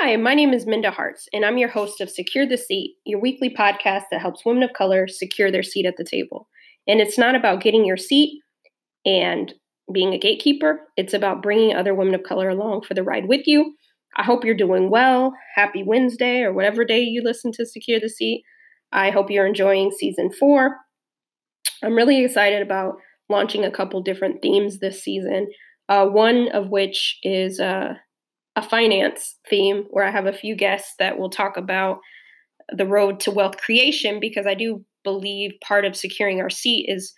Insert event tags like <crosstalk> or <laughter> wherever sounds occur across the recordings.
Hi, my name is Minda Harts, and I'm your host of Secure the Seat, your weekly podcast that helps women of color secure their seat at the table. And it's not about getting your seat and being a gatekeeper, it's about bringing other women of color along for the ride with you. I hope you're doing well. Happy Wednesday, or whatever day you listen to Secure the Seat. I hope you're enjoying season four. I'm really excited about launching a couple different themes this season, uh, one of which is. Uh, a finance theme where I have a few guests that will talk about the road to wealth creation because I do believe part of securing our seat is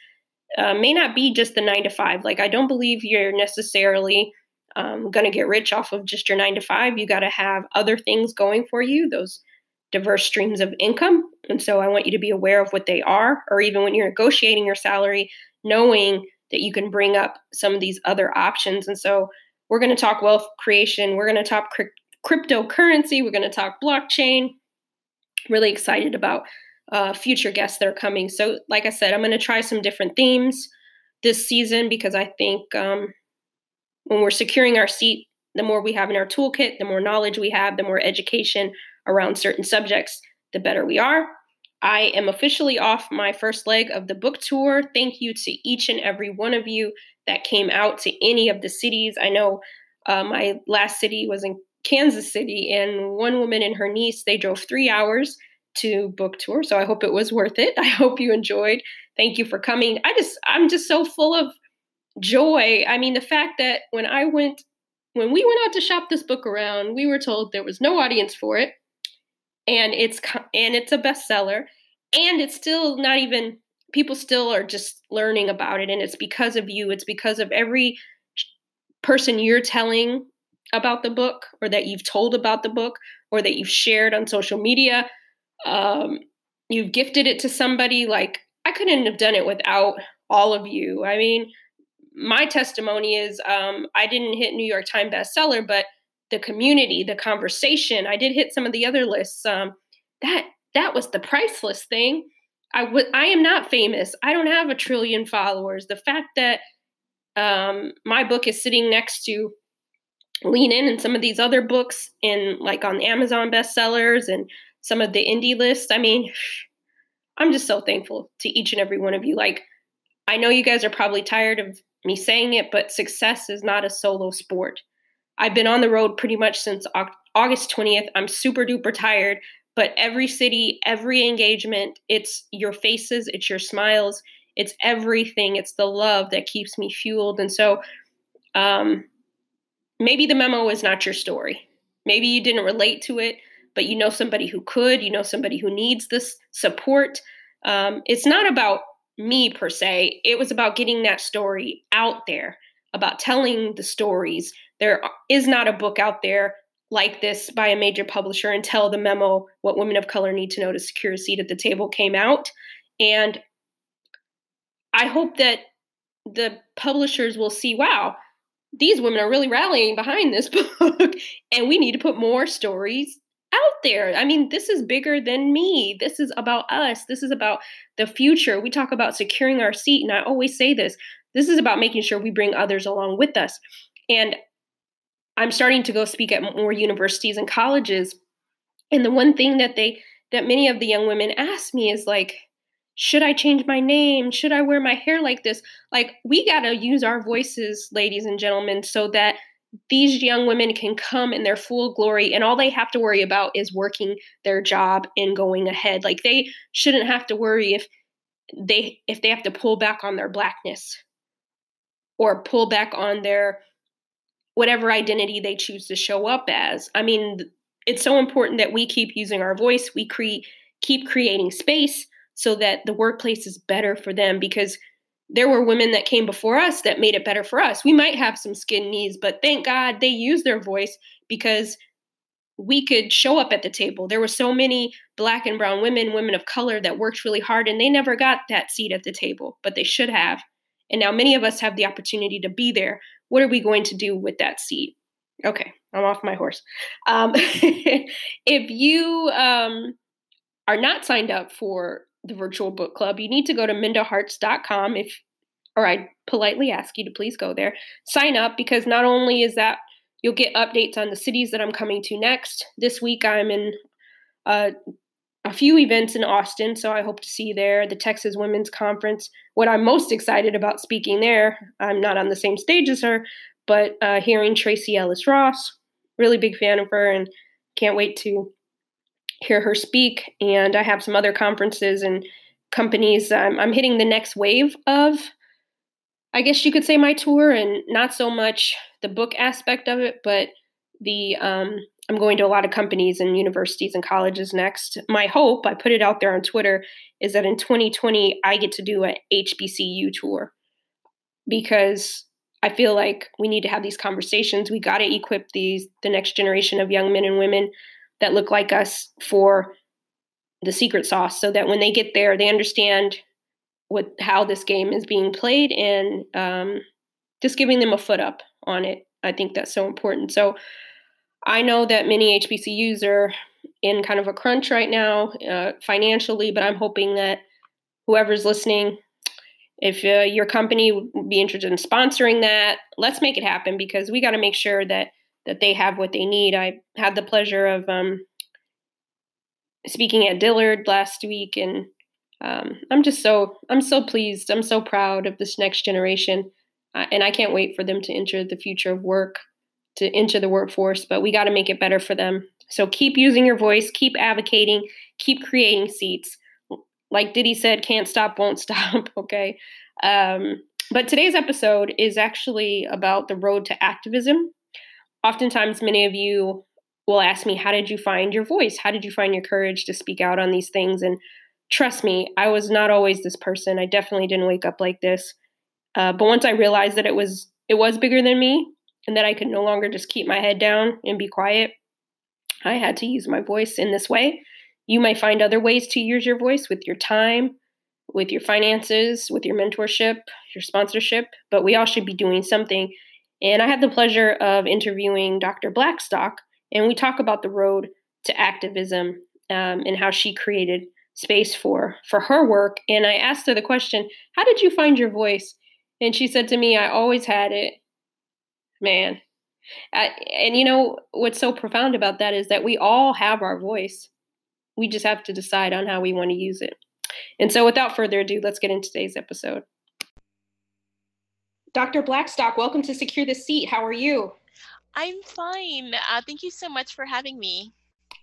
uh, may not be just the nine to five. Like, I don't believe you're necessarily um, going to get rich off of just your nine to five. You got to have other things going for you, those diverse streams of income. And so I want you to be aware of what they are, or even when you're negotiating your salary, knowing that you can bring up some of these other options. And so we're going to talk wealth creation. We're going to talk cri- cryptocurrency. We're going to talk blockchain. Really excited about uh, future guests that are coming. So, like I said, I'm going to try some different themes this season because I think um, when we're securing our seat, the more we have in our toolkit, the more knowledge we have, the more education around certain subjects, the better we are. I am officially off my first leg of the book tour. Thank you to each and every one of you that came out to any of the cities. I know uh, my last city was in Kansas City, and one woman and her niece they drove three hours to book tour. So I hope it was worth it. <laughs> I hope you enjoyed. Thank you for coming. I just I'm just so full of joy. I mean, the fact that when I went when we went out to shop this book around, we were told there was no audience for it and it's and it's a bestseller and it's still not even people still are just learning about it and it's because of you it's because of every person you're telling about the book or that you've told about the book or that you've shared on social media um, you've gifted it to somebody like i couldn't have done it without all of you i mean my testimony is um, i didn't hit new york times bestseller but the community, the conversation. I did hit some of the other lists. Um, that that was the priceless thing. I would I am not famous. I don't have a trillion followers. The fact that um, my book is sitting next to Lean In and some of these other books in like on Amazon bestsellers and some of the indie lists. I mean, <sighs> I'm just so thankful to each and every one of you. Like, I know you guys are probably tired of me saying it, but success is not a solo sport. I've been on the road pretty much since August 20th. I'm super duper tired, but every city, every engagement, it's your faces, it's your smiles, it's everything. It's the love that keeps me fueled. And so, um, maybe the memo is not your story. Maybe you didn't relate to it, but you know somebody who could, you know somebody who needs this support. Um, it's not about me per se, it was about getting that story out there, about telling the stories there is not a book out there like this by a major publisher until the memo, What Women of Color Need to Know to Secure a Seat at the Table, came out. And I hope that the publishers will see wow, these women are really rallying behind this <laughs> book, and we need to put more stories out there. I mean, this is bigger than me. This is about us. This is about the future. We talk about securing our seat, and I always say this this is about making sure we bring others along with us. And I'm starting to go speak at more universities and colleges. And the one thing that they that many of the young women ask me is like, should I change my name? Should I wear my hair like this? Like, we got to use our voices, ladies and gentlemen, so that these young women can come in their full glory and all they have to worry about is working their job and going ahead. Like, they shouldn't have to worry if they if they have to pull back on their blackness or pull back on their whatever identity they choose to show up as. I mean, it's so important that we keep using our voice, we create keep creating space so that the workplace is better for them because there were women that came before us that made it better for us. We might have some skin knees, but thank God they used their voice because we could show up at the table. There were so many black and brown women, women of color that worked really hard and they never got that seat at the table, but they should have. And now many of us have the opportunity to be there what are we going to do with that seed? Okay, I'm off my horse. Um, <laughs> if you um, are not signed up for the virtual book club, you need to go to mindaharts.com if or I politely ask you to please go there, sign up because not only is that you'll get updates on the cities that I'm coming to next. This week, I'm in uh, a few events in Austin, so I hope to see you there. The Texas Women's Conference. What I'm most excited about speaking there, I'm not on the same stage as her, but uh, hearing Tracee Ellis Ross, really big fan of her, and can't wait to hear her speak. And I have some other conferences and companies. I'm hitting the next wave of, I guess you could say, my tour, and not so much the book aspect of it, but the um, I'm going to a lot of companies and universities and colleges next. My hope, I put it out there on Twitter, is that in 2020 I get to do an HBCU tour because I feel like we need to have these conversations. We got to equip these the next generation of young men and women that look like us for the secret sauce so that when they get there they understand what how this game is being played and um, just giving them a foot up on it i think that's so important so i know that many hbcus are in kind of a crunch right now uh, financially but i'm hoping that whoever's listening if uh, your company would be interested in sponsoring that let's make it happen because we got to make sure that that they have what they need i had the pleasure of um, speaking at Dillard last week, and um, I'm just so I'm so pleased. I'm so proud of this next generation, uh, and I can't wait for them to enter the future of work, to enter the workforce. But we got to make it better for them. So keep using your voice, keep advocating, keep creating seats. Like Diddy said, can't stop, won't <laughs> stop. okay. Um, but today's episode is actually about the road to activism. Oftentimes, many of you will ask me, How did you find your voice? How did you find your courage to speak out on these things? And trust me, I was not always this person. I definitely didn't wake up like this. Uh, but once I realized that it was it was bigger than me and that I could no longer just keep my head down and be quiet, I had to use my voice in this way. You may find other ways to use your voice with your time, with your finances, with your mentorship, your sponsorship, but we all should be doing something. And I had the pleasure of interviewing Dr. Blackstock, and we talk about the road to activism um, and how she created space for for her work. And I asked her the question, "How did you find your voice?" And she said to me, "I always had it, man." I, and you know what's so profound about that is that we all have our voice. We just have to decide on how we want to use it. And so, without further ado, let's get into today's episode. Dr. Blackstock, welcome to Secure the Seat. How are you? I'm fine. Uh, thank you so much for having me.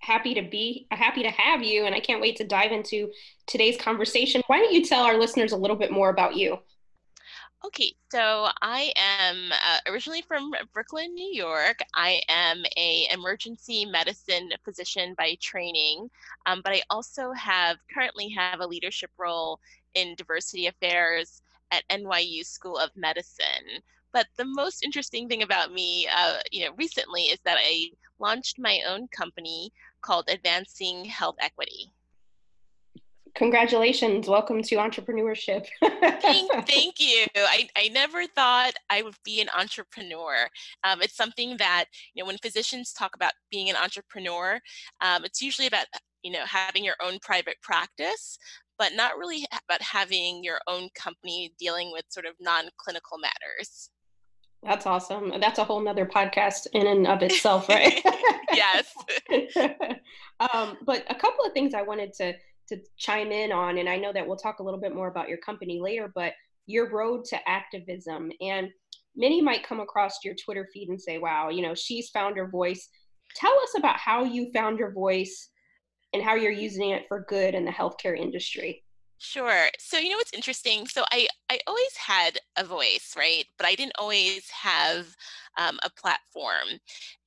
Happy to be happy to have you, and I can't wait to dive into today's conversation. Why don't you tell our listeners a little bit more about you? Okay, so I am uh, originally from Brooklyn, New York. I am a emergency medicine physician by training, um, but I also have currently have a leadership role in diversity affairs at NYU School of Medicine. But the most interesting thing about me, uh, you know, recently is that I launched my own company called Advancing Health Equity. Congratulations. Welcome to entrepreneurship. thank, <laughs> thank, you. I, I never thought I would be an entrepreneur. Um, it's something that, you know, when physicians talk about being an entrepreneur, um, it's usually about, you know, having your own private practice, but not really about having your own company dealing with sort of non clinical matters. That's awesome. That's a whole nother podcast in and of itself, <laughs> right? yes. <laughs> um, but a couple of things I wanted to to chime in on, and I know that we'll talk a little bit more about your company later, but your road to activism. And many might come across your Twitter feed and say, wow, you know, she's found her voice. Tell us about how you found your voice and how you're using it for good in the healthcare industry. Sure. So you know what's interesting? So I I always had a voice, right? But I didn't always have um, a platform.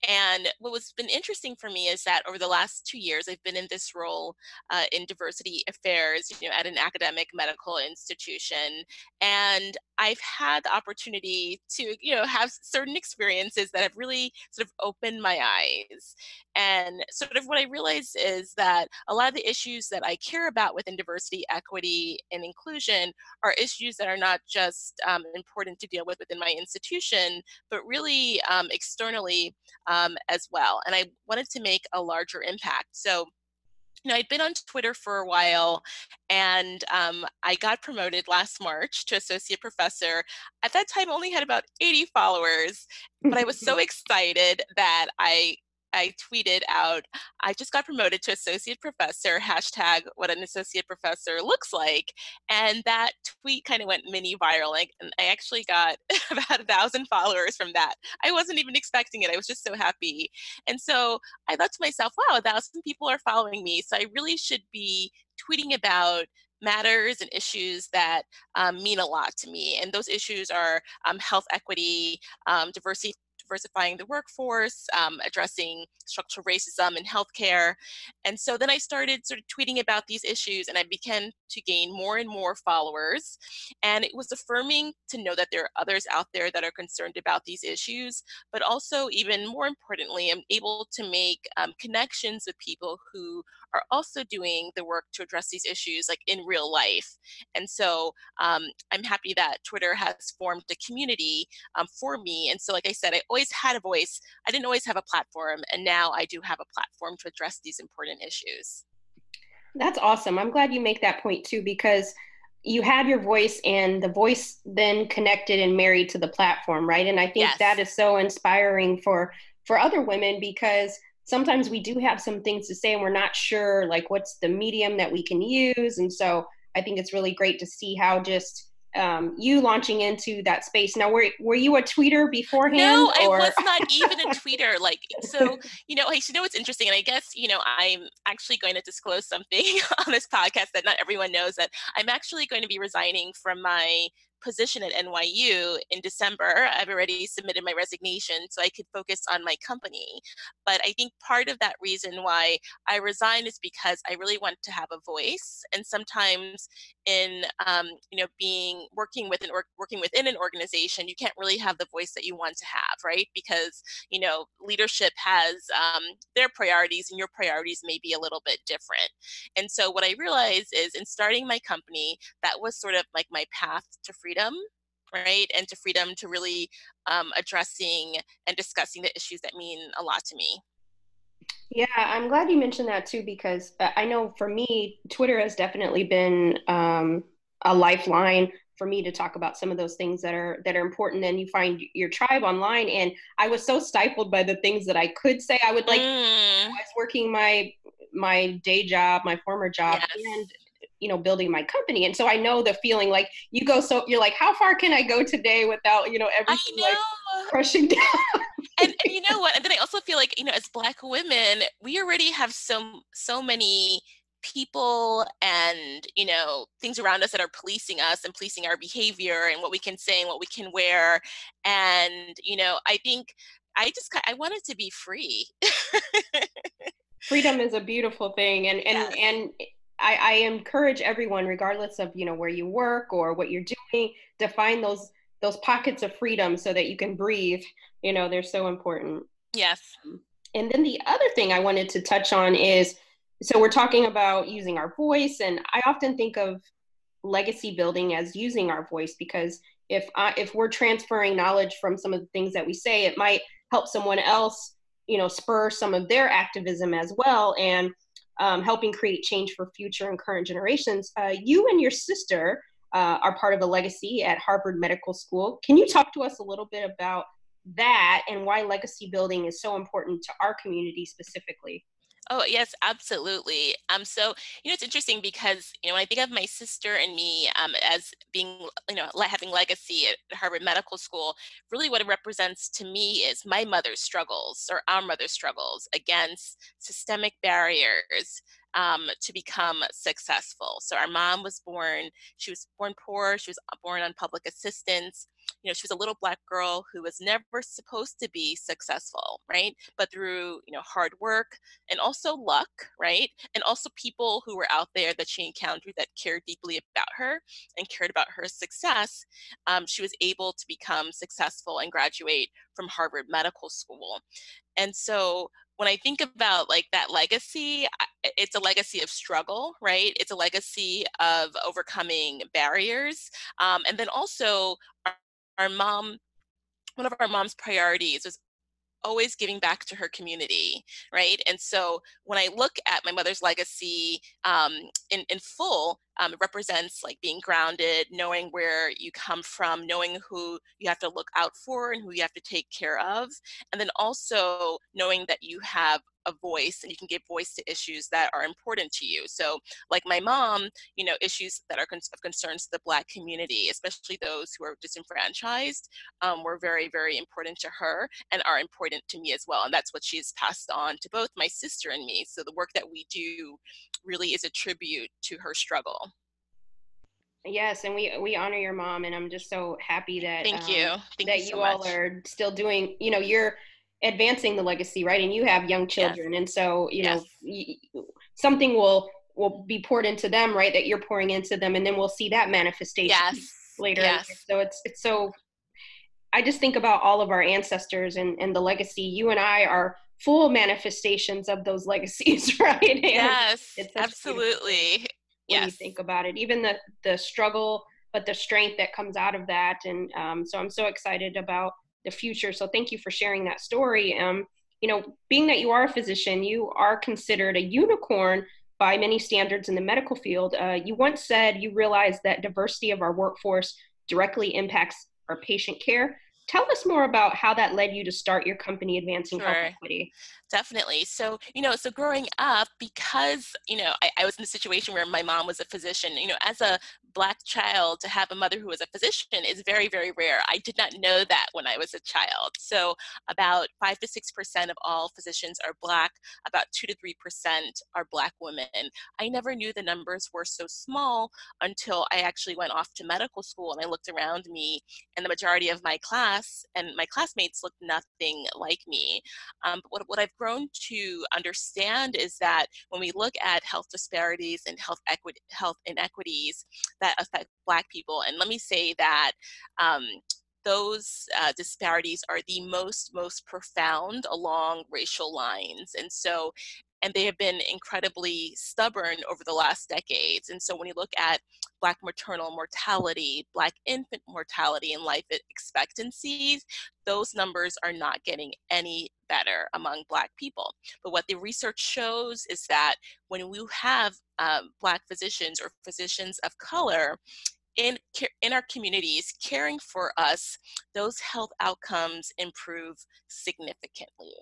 And what was been interesting for me is that over the last two years, I've been in this role uh, in diversity affairs, you know, at an academic medical institution, and I've had the opportunity to, you know, have certain experiences that have really sort of opened my eyes. And sort of what I realized is that a lot of the issues that I care about within diversity, equity, and inclusion are issues that are not just um, important to deal with within my institution, but really um, externally um, as well. And I wanted to make a larger impact. So you know, I'd been on Twitter for a while and um, I got promoted last March to associate professor. At that time, I only had about 80 followers, but I was so <laughs> excited that I I tweeted out, I just got promoted to associate professor, hashtag what an associate professor looks like. And that tweet kind of went mini viral. And I actually got <laughs> about a thousand followers from that. I wasn't even expecting it. I was just so happy. And so I thought to myself, wow, a thousand people are following me. So I really should be tweeting about matters and issues that um, mean a lot to me. And those issues are um, health equity, um, diversity diversifying the workforce, um, addressing structural racism in healthcare. And so then I started sort of tweeting about these issues and I began to gain more and more followers. And it was affirming to know that there are others out there that are concerned about these issues, but also, even more importantly, I'm able to make um, connections with people who are also doing the work to address these issues like in real life. And so um, I'm happy that Twitter has formed a community um, for me. And so, like I said, I always had a voice. I didn't always have a platform, and now I do have a platform to address these important issues. That's awesome. I'm glad you make that point too, because you had your voice and the voice then connected and married to the platform, right? And I think yes. that is so inspiring for for other women because sometimes we do have some things to say and we're not sure like what's the medium that we can use. And so i think it's really great to see how just um, you launching into that space. Now were, were you a tweeter beforehand no or? i was not even a <laughs> tweeter. Like so you know you know what's interesting? And i guess you know i'm actually going to disclose something <laughs> on this podcast that not everyone knows that i'm actually going to be resigning from my position at NYU in December. I've already submitted my resignation so I could focus on my company. But I think part of that reason why I resigned is because I really want to have a voice. And sometimes in um, you know being working with an or working within an organization, you can't really have the voice that you want to have, right? Because you know leadership has um, their priorities and your priorities may be a little bit different. And so what I realized is in starting my company, that was sort of like my path to freedom right and to freedom to really um, addressing and discussing the issues that mean a lot to me yeah i'm glad you mentioned that too because i know for me twitter has definitely been um, a lifeline for me to talk about some of those things that are that are important and you find your tribe online and i was so stifled by the things that i could say i would like mm. i was working my my day job my former job yes. and you know building my company. And so i know the feeling like you go so you're like how far can i go today without you know everything know. like crushing down? And, and you know what? And then i also feel like you know as black women we already have so so many people and you know things around us that are policing us and policing our behavior and what we can say and what we can wear. And you know i think i just i wanted to be free. <laughs> Freedom is a beautiful thing. And and yes. and I, I encourage everyone, regardless of you know where you work or what you're doing, to find those those pockets of freedom so that you can breathe. You know, they're so important. Yes. And then the other thing I wanted to touch on is so we're talking about using our voice, and I often think of legacy building as using our voice because if I, if we're transferring knowledge from some of the things that we say, it might help someone else, you know, spur some of their activism as well. And um, helping create change for future and current generations. Uh, you and your sister uh, are part of a legacy at Harvard Medical School. Can you talk to us a little bit about that and why legacy building is so important to our community specifically? Oh, yes, absolutely. Um, so, you know, it's interesting because, you know, when I think of my sister and me um, as being, you know, having legacy at Harvard Medical School, really what it represents to me is my mother's struggles or our mother's struggles against systemic barriers um, to become successful. So our mom was born, she was born poor, she was born on public assistance you know she was a little black girl who was never supposed to be successful right but through you know hard work and also luck right and also people who were out there that she encountered that cared deeply about her and cared about her success um, she was able to become successful and graduate from harvard medical school and so when I think about like that legacy, it's a legacy of struggle, right? It's a legacy of overcoming barriers. Um, and then also our mom, one of our mom's priorities was always giving back to her community, right? And so when I look at my mother's legacy um, in, in full, um, it represents like being grounded, knowing where you come from, knowing who you have to look out for and who you have to take care of, and then also knowing that you have a voice and you can give voice to issues that are important to you. So, like my mom, you know, issues that are of concerns to the Black community, especially those who are disenfranchised, um, were very, very important to her and are important to me as well. And that's what she's passed on to both my sister and me. So, the work that we do really is a tribute to her struggle. Yes, and we we honor your mom, and I'm just so happy that thank you um, thank that you, you all much. are still doing. You know, you're advancing the legacy, right? And you have young children, yes. and so you know yes. something will will be poured into them, right? That you're pouring into them, and then we'll see that manifestation yes. later. Yes. So it's it's so. I just think about all of our ancestors and and the legacy. You and I are full manifestations of those <laughs> legacies, right? And yes, absolutely. When you think about it, even the the struggle, but the strength that comes out of that, and um, so I'm so excited about the future. So thank you for sharing that story. Um, you know, being that you are a physician, you are considered a unicorn by many standards in the medical field. Uh, you once said you realize that diversity of our workforce directly impacts our patient care. Tell us more about how that led you to start your company, Advancing sure. Health Equity. Definitely. So, you know, so growing up, because, you know, I, I was in a situation where my mom was a physician, you know, as a black child to have a mother who was a physician is very very rare. I did not know that when i was a child. So about 5 to 6% of all physicians are black about 2 to 3% are black women. I never knew the numbers were so small until i actually went off to medical school and i looked around me and the majority of my class and my classmates looked nothing like me. Um, but what, what i've grown to understand is that when we look at health disparities and health equity health inequities that affect Black people. And let me say that um, those uh, disparities are the most most profound along racial lines and so and they have been incredibly stubborn over the last decades and so when you look at black maternal mortality black infant mortality and life expectancies those numbers are not getting any better among black people. But what the research shows is that when we have um, black physicians or physicians of color in in our communities caring for us those health outcomes improve significantly.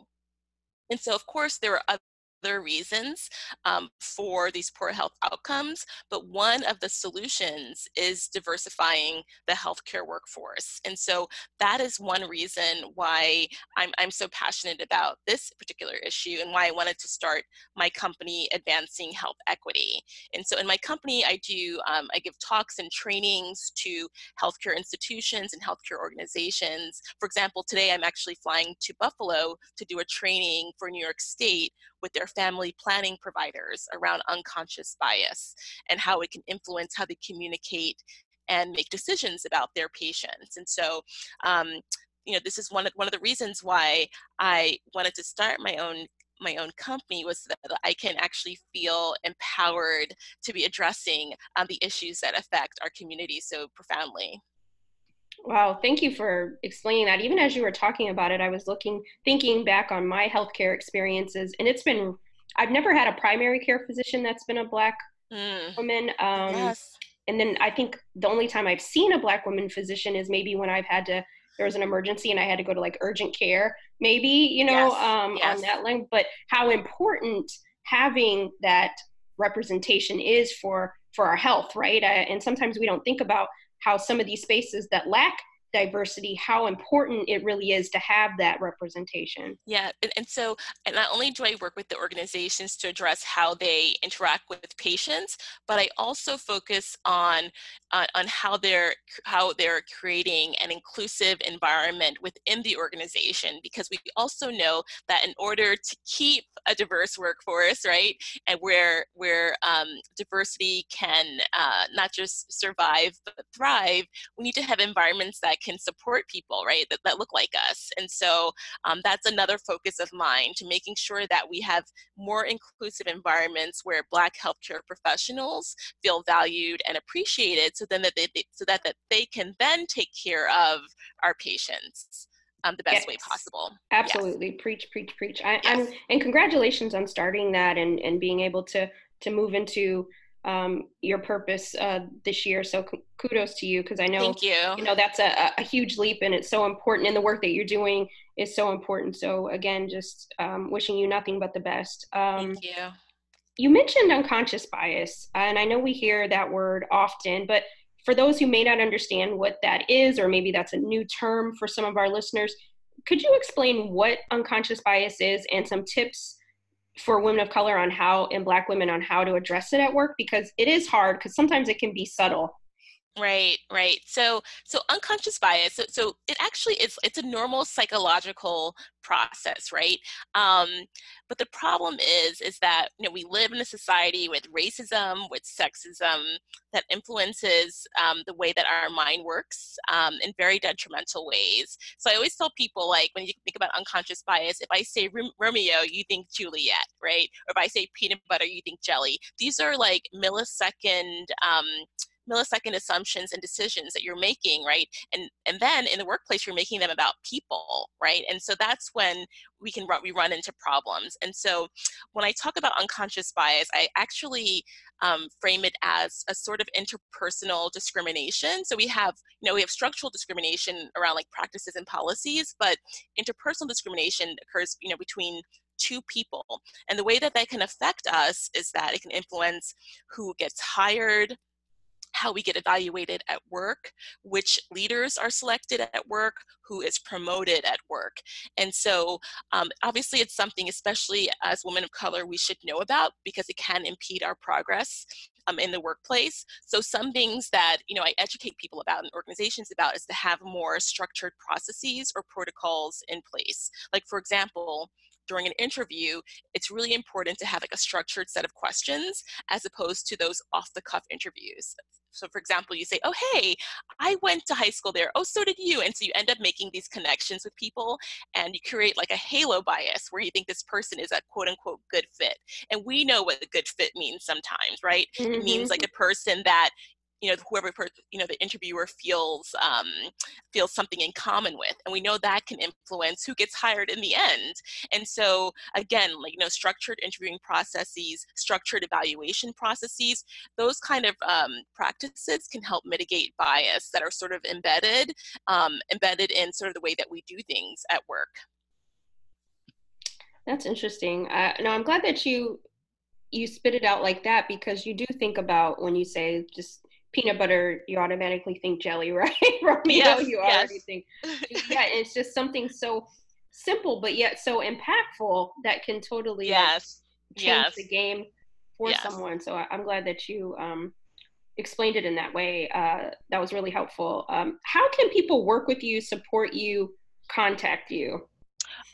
And so of course there are other reasons um, for these poor health outcomes, but one of the solutions is diversifying the healthcare workforce. And so that is one reason why I'm, I'm so passionate about this particular issue and why I wanted to start my company, Advancing Health Equity. And so in my company, I do, um, I give talks and trainings to healthcare institutions and healthcare organizations. For example, today I'm actually flying to Buffalo to do a training for New York State with their family planning providers around unconscious bias and how it can influence how they communicate and make decisions about their patients. And so, um, you know, this is one of, one of the reasons why I wanted to start my own my own company was that I can actually feel empowered to be addressing um, the issues that affect our community so profoundly. Wow, thank you for explaining that. Even as you were talking about it, I was looking, thinking back on my healthcare experiences, and it's been, I've never had a primary care physician that's been a Black mm. woman. Um, yes. And then I think the only time I've seen a Black woman physician is maybe when I've had to, there was an emergency and I had to go to like urgent care, maybe, you know, yes. Um, yes. on that line. But how important having that representation is for for our health, right? Uh, and sometimes we don't think about how some of these spaces that lack diversity how important it really is to have that representation. Yeah and, and, so and not only do i work with the organizations to address how they interact with patients but i also focus on uh, on how they're how they're creating an inclusive environment within the organization because we also know that in order to keep a diverse workforce right and where where um, diversity can uh, not just survive but thrive we need to have environments that can support people, right, that, that look like us. And so um, that's another focus of mine to making sure that we have more inclusive environments where Black healthcare professionals feel valued and appreciated so then that they, so that, that they can then take care of our patients. um, the best yes. way possible. Absolutely, yes. preach, preach, preach. I, yes. and congratulations on starting that and and being able to to move into um, your purpose uh, this year. So kudos to you because I know Thank you. you know that's a, a huge leap and it's so important and the work that you're doing is so important. So again, just um, wishing you nothing but the best. Um, Thank you. You mentioned unconscious bias, and I know we hear that word often, but for those who may not understand what that is, or maybe that's a new term for some of our listeners, could you explain what unconscious bias is and some tips for women of color on how and black women on how to address it at work because it is hard because sometimes it can be subtle Right, right. So, so unconscious bias. So, so it actually is. It's a normal psychological process, right? Um, but the problem is, is that you know we live in a society with racism, with sexism that influences um, the way that our mind works um, in very detrimental ways. So I always tell people, like when you think about unconscious bias, if I say Romeo, you think Juliet, right? Or if I say peanut butter, you think jelly. These are like millisecond um, millisecond assumptions and decisions that you're making right? And and then in the workplace you're making them about people right? And so that's when we can run we run into problems. And so when i talk about unconscious bias i actually um, frame it as a sort of interpersonal discrimination. So we have you know we have structural discrimination around like practices and policies but interpersonal discrimination occurs you know between two people. And the way that that can affect us is that it can influence who gets hired, how we get evaluated at work, which leaders are selected at work, who is promoted at work. And so, um, obviously, it's something, especially as women of color, we should know about because it can impede our progress um, in the workplace. So, some things that you know I educate people about and organizations about is to have more structured processes or protocols in place. Like, for example, during an interview, it's really important to have like a structured set of questions as opposed to those off the cuff interviews. So, for example, you say, Oh, hey, I went to high school there. Oh, so did you. And so you end up making these connections with people and you create like a halo bias where you think this person is a quote unquote good fit. And we know what a good fit means sometimes, right? Mm-hmm. It means like mm-hmm. a person that you know whoever you know the interviewer feels um, feels something in common with and we know that can influence who gets hired in the end. And so again like you know structured interviewing processes structured evaluation processes those kind of um, practices can help mitigate bias that are sort of embedded um, embedded in sort of the way that we do things at work. That's interesting. Uh, no i'm glad that you you spit it out like that because you do think about when you say just peanut butter, you automatically think jelly, <laughs> right? Romeo, yes, you yes. already think. yeah, it's just something so simple, but yet so impactful that can totally yes. change yes. the game for yes. someone. So I'm glad that you um, explained it in that way. Uh, that was really helpful. Um, how can people work with you, support you, contact you?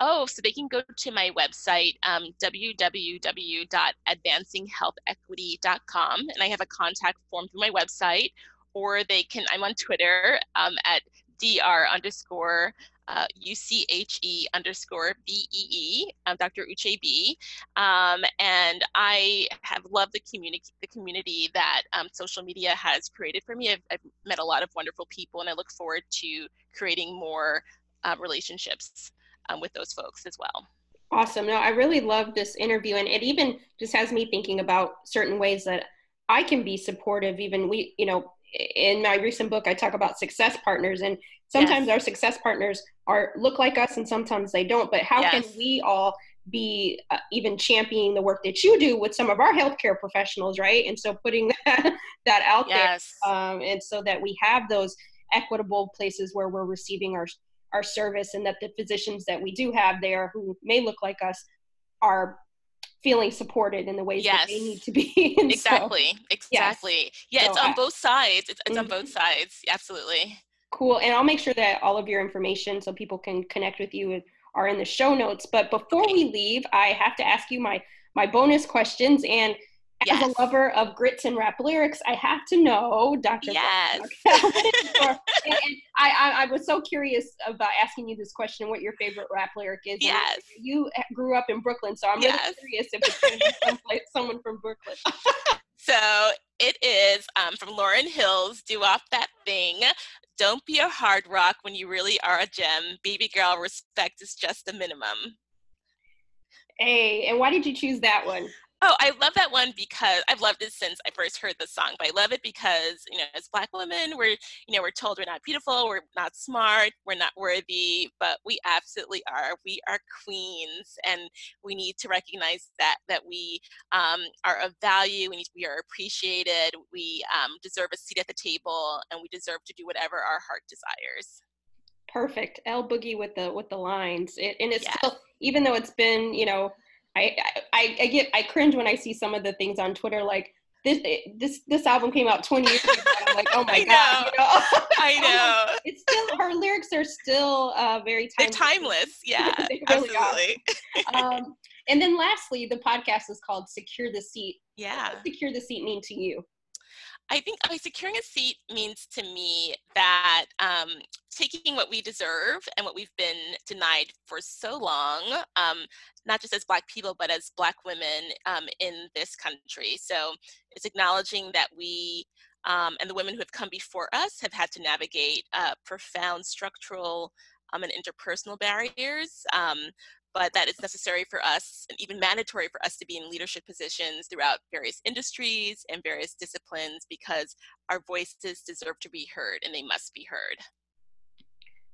Oh, so they can go to my website, um, www.advancinghealthequity.com, and I have a contact form through my website, or they can, I'm on Twitter um, at dr underscore uh, UCHE underscore BEE, um, Dr. Uche B. Um, and I have loved the community, the community that um, social media has created for me. I've, I've, met a lot of wonderful people, and I look forward to creating more uh, relationships um, with those folks as well. Awesome. No, I really love this interview, and it even just has me thinking about certain ways that I can be supportive. Even we, you know, in my recent book, I talk about success partners, and sometimes yes. our success partners are look like us, and sometimes they don't. But how yes. can we all be uh, even championing the work that you do with some of our healthcare professionals, right? And so putting <laughs> that that out yes. there, um, and so that we have those equitable places where we're receiving our our service and that the physicians that we do have there who may look like us are feeling supported in the ways yes. that they need to be. <laughs> exactly. So, exactly. Yes. Yeah, so it's on I, both sides. It's, it's mm-hmm. on both sides. Absolutely. Cool. And I'll make sure that all of your information so people can connect with you are in the show notes. But before okay. we leave, I have to ask you my my bonus questions and yes. as a lover of grits and rap lyrics, I have to know, Dr. Yes. <laughs> and, and I, I, I, was so curious about asking you this question, what your favorite rap lyric is. Yes. You grew up in Brooklyn, so I'm yes. really curious if it's going to be <laughs> someone from Brooklyn. <laughs> so it is um, from Lauryn Hill's Doo Wop That Thing. don't be a hard rock when you really are a gem. Baby girl, respect is just the minimum. Hey, and why did you choose that one? Oh, I love that one because I've loved it since I first heard the song. But I love it because you know, as Black women, we're you know we're told we're not beautiful, we're not smart, we're not worthy, but we absolutely are. We are queens, and we need to recognize that that we um, are of value. We need, we are appreciated. We um, deserve a seat at the table, and we deserve to do whatever our heart desires. Perfect, L Boogie with the with the lines, it, and it's yes. still even though it's been you know I, I I get I cringe when I see some of the things on Twitter like this this this album came out 20 years ago. I'm like, oh <laughs> my I god, know. You know? <laughs> I <laughs> know. it's still her lyrics are still uh, very timeless. They're timeless. Yeah, they really absolutely. um, and then lastly, the podcast is called Secure the Seat. Yeah. Secure the Seat mean to you? I think uh, securing a seat means to me that um, taking what we deserve and what we've been denied for so long, um, not just as Black people, but as Black women um, in this country. So it's acknowledging that we um, and the women who have come before us have had to navigate uh, profound structural um, and interpersonal barriers, um, but that it's necessary for us and even mandatory for us to be in leadership positions throughout various industries and various disciplines because our voices deserve to be heard and they must be heard.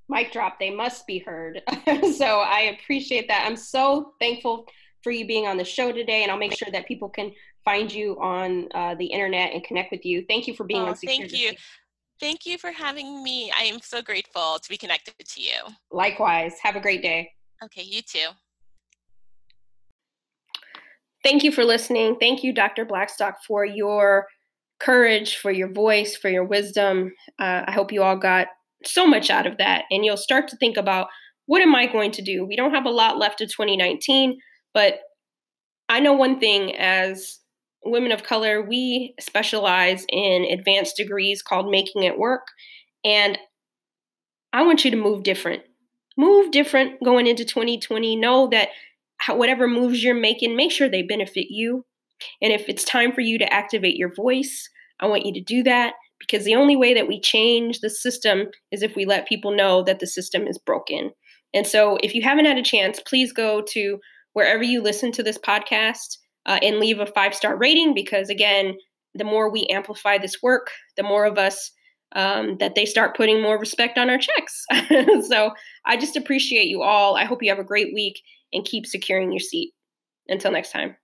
Mic drop, they must be heard. <laughs> so I appreciate that. I'm so thankful for you being on the show today, and I'll make sure that people can find you on uh, the internet and connect with you. Thank you for being oh, on Secure Thank you. Thank you for having me. I am so grateful to be connected to you. Likewise. Have a great day. Okay, you too. Thank you for listening. Thank you, Dr. Blackstock, for your courage, for your voice, for your wisdom. Uh, I hope you all got so much out of that. And you'll start to think about what am I going to do? We don't have a lot left of 2019, but I know one thing as women of color, we specialize in advanced degrees called making it work. And I want you to move different move different going into 2020. Know that whatever moves you're making, make sure they benefit you. And if it's time for you to activate your voice, I want you to do that because the only way that we change the system is if we let people know that the system is broken. And so, if you haven't had a chance, please go to wherever you listen to this podcast uh, and leave a five star rating because, again, the more we amplify this work, the more of us um, that they start putting more respect on our checks. <laughs> so I just appreciate you all. I hope you have a great week and keep securing your seat. Until next time.